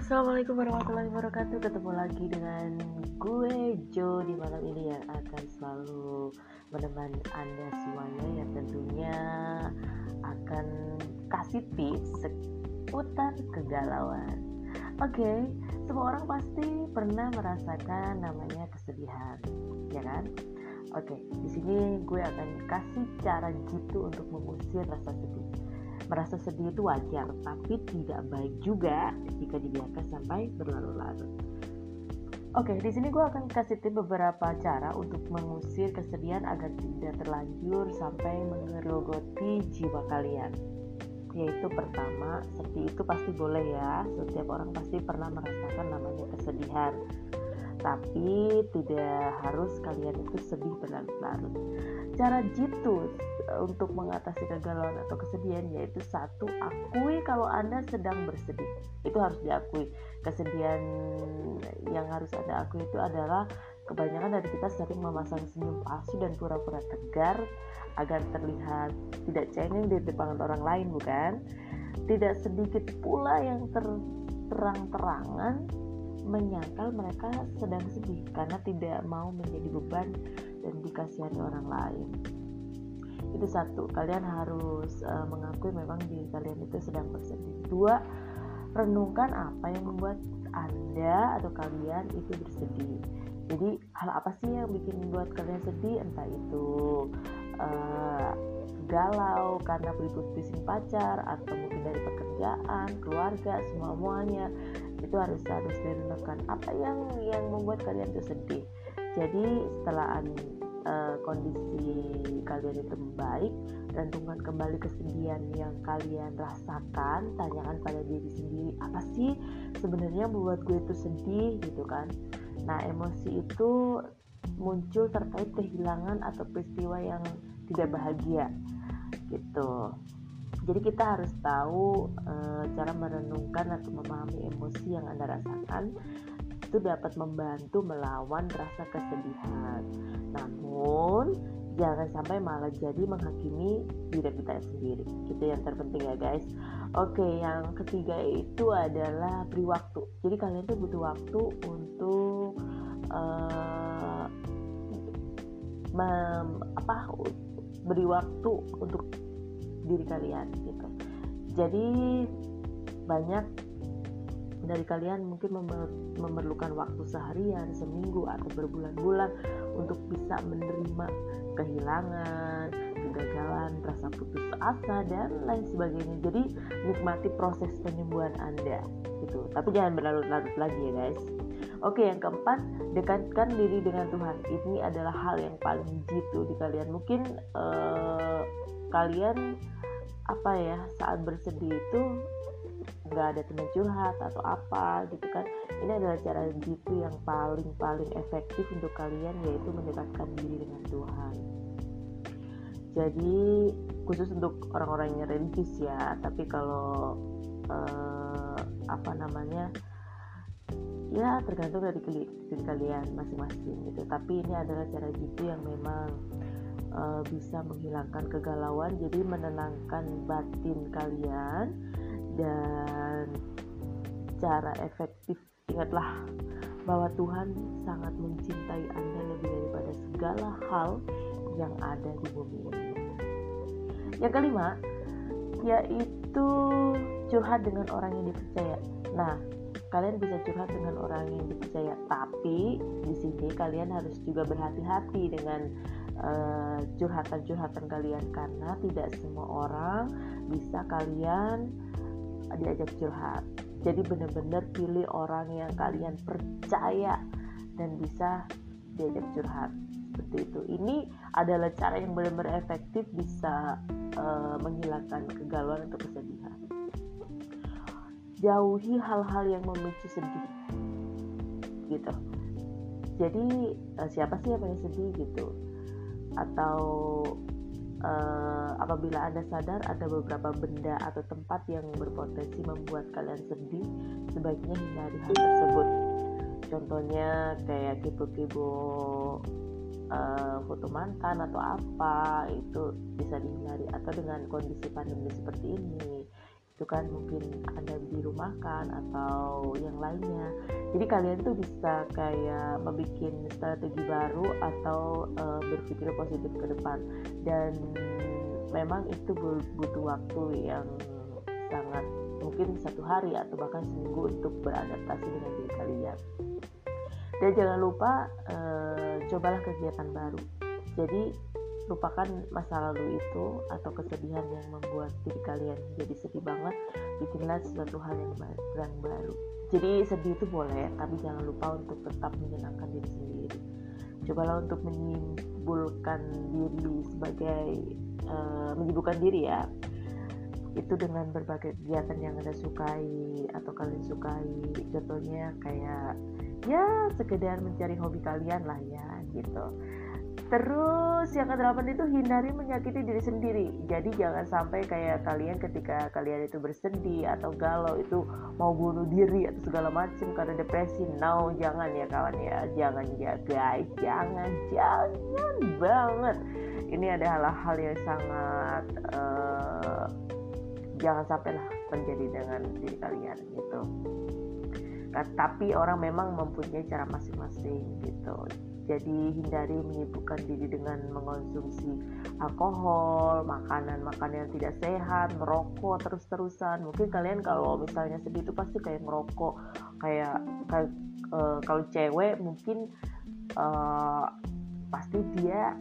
assalamualaikum warahmatullahi wabarakatuh. Ketemu lagi dengan gue Jo di malam ini yang akan selalu menemani anda semuanya yang tentunya akan kasih tips seputar kegalauan. Oke, okay, semua orang pasti pernah merasakan namanya kesedihan, ya kan? Oke, okay, di sini gue akan kasih cara gitu untuk mengusir rasa sedih Merasa sedih itu wajar, tapi tidak baik juga jika dibiarkan sampai berlarut-larut. Oke, di sini gue akan kasih tip beberapa cara untuk mengusir kesedihan agar tidak terlanjur sampai mengerogoti jiwa kalian. Yaitu pertama, seperti itu pasti boleh ya. Setiap orang pasti pernah merasakan namanya kesedihan tapi tidak harus kalian itu sedih berlarut-larut. Cara jitu untuk mengatasi kegalauan atau kesedihan yaitu satu akui kalau anda sedang bersedih. Itu harus diakui. Kesedihan yang harus anda akui itu adalah kebanyakan dari kita sering memasang senyum palsu dan pura-pura tegar agar terlihat tidak cengeng di depan orang lain bukan? Tidak sedikit pula yang ter terang-terangan menyangkal mereka sedang sedih karena tidak mau menjadi beban dan dikasihani orang lain. Itu satu. Kalian harus uh, mengakui memang diri kalian itu sedang bersedih. Dua renungkan apa yang membuat anda atau kalian itu bersedih. Jadi hal apa sih yang bikin membuat kalian sedih? Entah itu uh, galau karena berikut-bising pacar atau mungkin dari pekerjaan keluarga semua muanya itu harus harus direnungkan. Apa yang yang membuat kalian itu sedih jadi setelah uh, kondisi kalian itu membaik renungkan kembali kesedihan yang kalian rasakan tanyakan pada diri sendiri apa sih sebenarnya membuat gue itu sedih? Gitu kan. Nah emosi itu muncul terkait kehilangan atau peristiwa yang tidak bahagia gitu. Jadi kita harus tahu e, cara merenungkan atau memahami emosi yang anda rasakan itu dapat membantu melawan rasa kesedihan. Namun jangan sampai malah jadi menghakimi diri kita sendiri. Itu yang terpenting ya guys. Oke yang ketiga itu adalah beri waktu. Jadi kalian tuh butuh waktu untuk uh, mem, apa beri waktu untuk diri kalian gitu. Jadi banyak dari kalian mungkin memerlukan waktu seharian, seminggu atau berbulan-bulan untuk bisa menerima kehilangan, kegagalan, rasa putus asa dan lain sebagainya. Jadi nikmati proses penyembuhan Anda gitu. Tapi jangan berlarut-larut lagi ya guys. Oke, yang keempat, dekatkan diri dengan Tuhan. Ini adalah hal yang paling jitu di kalian. Mungkin uh, kalian apa ya saat bersedih itu nggak ada teman curhat atau apa gitu kan. Ini adalah cara jitu yang paling paling efektif untuk kalian yaitu mendekatkan diri dengan Tuhan. Jadi khusus untuk orang-orang yang religius ya tapi kalau uh, apa namanya ya tergantung dari diri kalian masing-masing gitu. Tapi ini adalah cara jitu yang memang uh, bisa menghilangkan kegalauan jadi menenangkan batin kalian dan cara efektif ingatlah bahwa Tuhan sangat mencintai Anda lebih daripada segala hal yang ada di bumi ini. Yang kelima, yaitu curhat dengan orang yang dipercaya. Nah, kalian bisa curhat dengan orang yang dipercaya, tapi di sini kalian harus juga berhati-hati dengan uh, curhatan-curhatan kalian karena tidak semua orang bisa kalian diajak curhat. Jadi benar-benar pilih orang yang kalian percaya dan bisa diajak curhat seperti itu. Ini adalah cara yang benar-benar efektif bisa uh, menghilangkan kegalauan atau kesedihan. Jauhi hal-hal yang memicu sedih, gitu. Jadi uh, siapa sih yang pengen sedih gitu? atau uh, apabila Anda sadar ada beberapa benda atau tempat yang berpotensi membuat kalian sedih, sebaiknya hindari hal tersebut. Contohnya kayak kipu-kipu uh, foto mantan atau apa itu bisa dihindari atau dengan kondisi pandemi seperti ini itu kan mungkin rumah kan atau yang lainnya. Jadi kalian tuh bisa kayak membuat strategi baru atau uh, berpikir positif ke depan. Dan memang itu butuh waktu yang sangat mungkin satu hari atau bahkan seminggu untuk beradaptasi dengan diri kalian. Dan jangan lupa uh, cobalah kegiatan baru. Jadi lupakan masa lalu itu atau kesedihan yang membuat diri kalian jadi sedih banget bikinlah sesuatu hal yang baru, yang baru. Jadi sedih itu boleh tapi jangan lupa untuk tetap menyenangkan diri sendiri. Cobalah untuk menyimpulkan diri sebagai uh, menyibukkan diri ya. Itu dengan berbagai kegiatan yang anda sukai atau kalian sukai. Contohnya kayak ya sekedar mencari hobi kalian lah ya gitu Terus yang kedelapan itu hindari menyakiti diri sendiri. Jadi jangan sampai kayak kalian ketika kalian itu bersedih atau galau itu mau bunuh diri atau segala macam karena depresi. No, jangan ya kawan ya. Jangan ya guys, jangan jangan banget. Ini ada hal-hal yang sangat uh, jangan sampai lah terjadi dengan diri kalian gitu. Tapi orang memang mempunyai cara masing-masing gitu jadi hindari menyibukkan diri dengan mengonsumsi alkohol, makanan-makanan yang tidak sehat, merokok terus-terusan. Mungkin kalian kalau misalnya sedih itu pasti kayak merokok, kayak, kayak uh, kalau cewek mungkin uh, pasti dia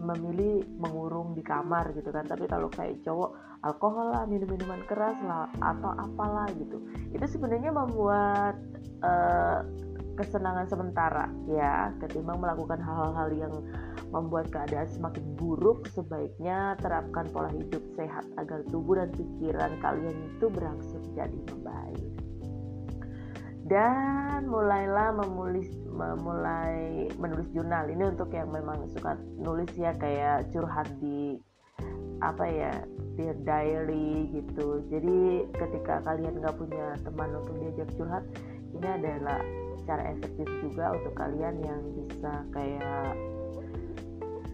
memilih mengurung di kamar gitu kan. Tapi kalau kayak cowok alkohol lah minum minuman keras lah atau apalah gitu. Itu sebenarnya membuat uh, kesenangan sementara ya. Ketimbang melakukan hal-hal yang membuat keadaan semakin buruk sebaiknya terapkan pola hidup sehat agar tubuh dan pikiran kalian itu berangsur jadi membaik dan mulailah menulis memulai menulis jurnal. Ini untuk yang memang suka nulis ya kayak curhat di apa ya dear diary gitu. Jadi ketika kalian nggak punya teman untuk diajak curhat ini adalah cara efektif juga untuk kalian yang bisa kayak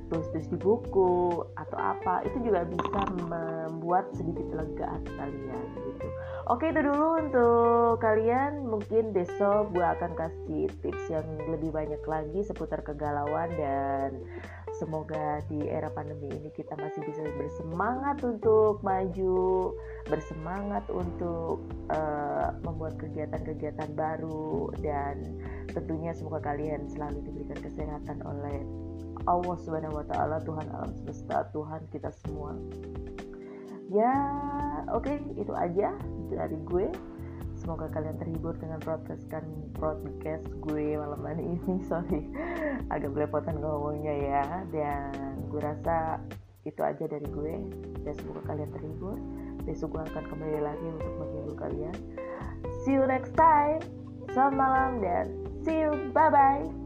tulis-tulis di buku atau apa itu juga bisa membuat sedikit lega hati kalian gitu. Oke itu dulu untuk kalian. Mungkin besok gue akan kasih tips yang lebih banyak lagi seputar kegalauan dan Semoga di era pandemi ini kita masih bisa bersemangat untuk maju, bersemangat untuk uh, membuat kegiatan-kegiatan baru dan tentunya semoga kalian selalu diberikan kesehatan oleh Allah Subhanahu wa taala, Tuhan alam semesta, Tuhan kita semua. Ya, oke, okay, itu aja dari gue. Semoga kalian terhibur dengan podcast kan podcast gue malam ini. Sorry agak belepotan ngomongnya ya. Dan gue rasa itu aja dari gue. Dan semoga kalian terhibur. Besok gue akan kembali lagi untuk menghibur kalian. See you next time. Selamat malam dan see you. Bye bye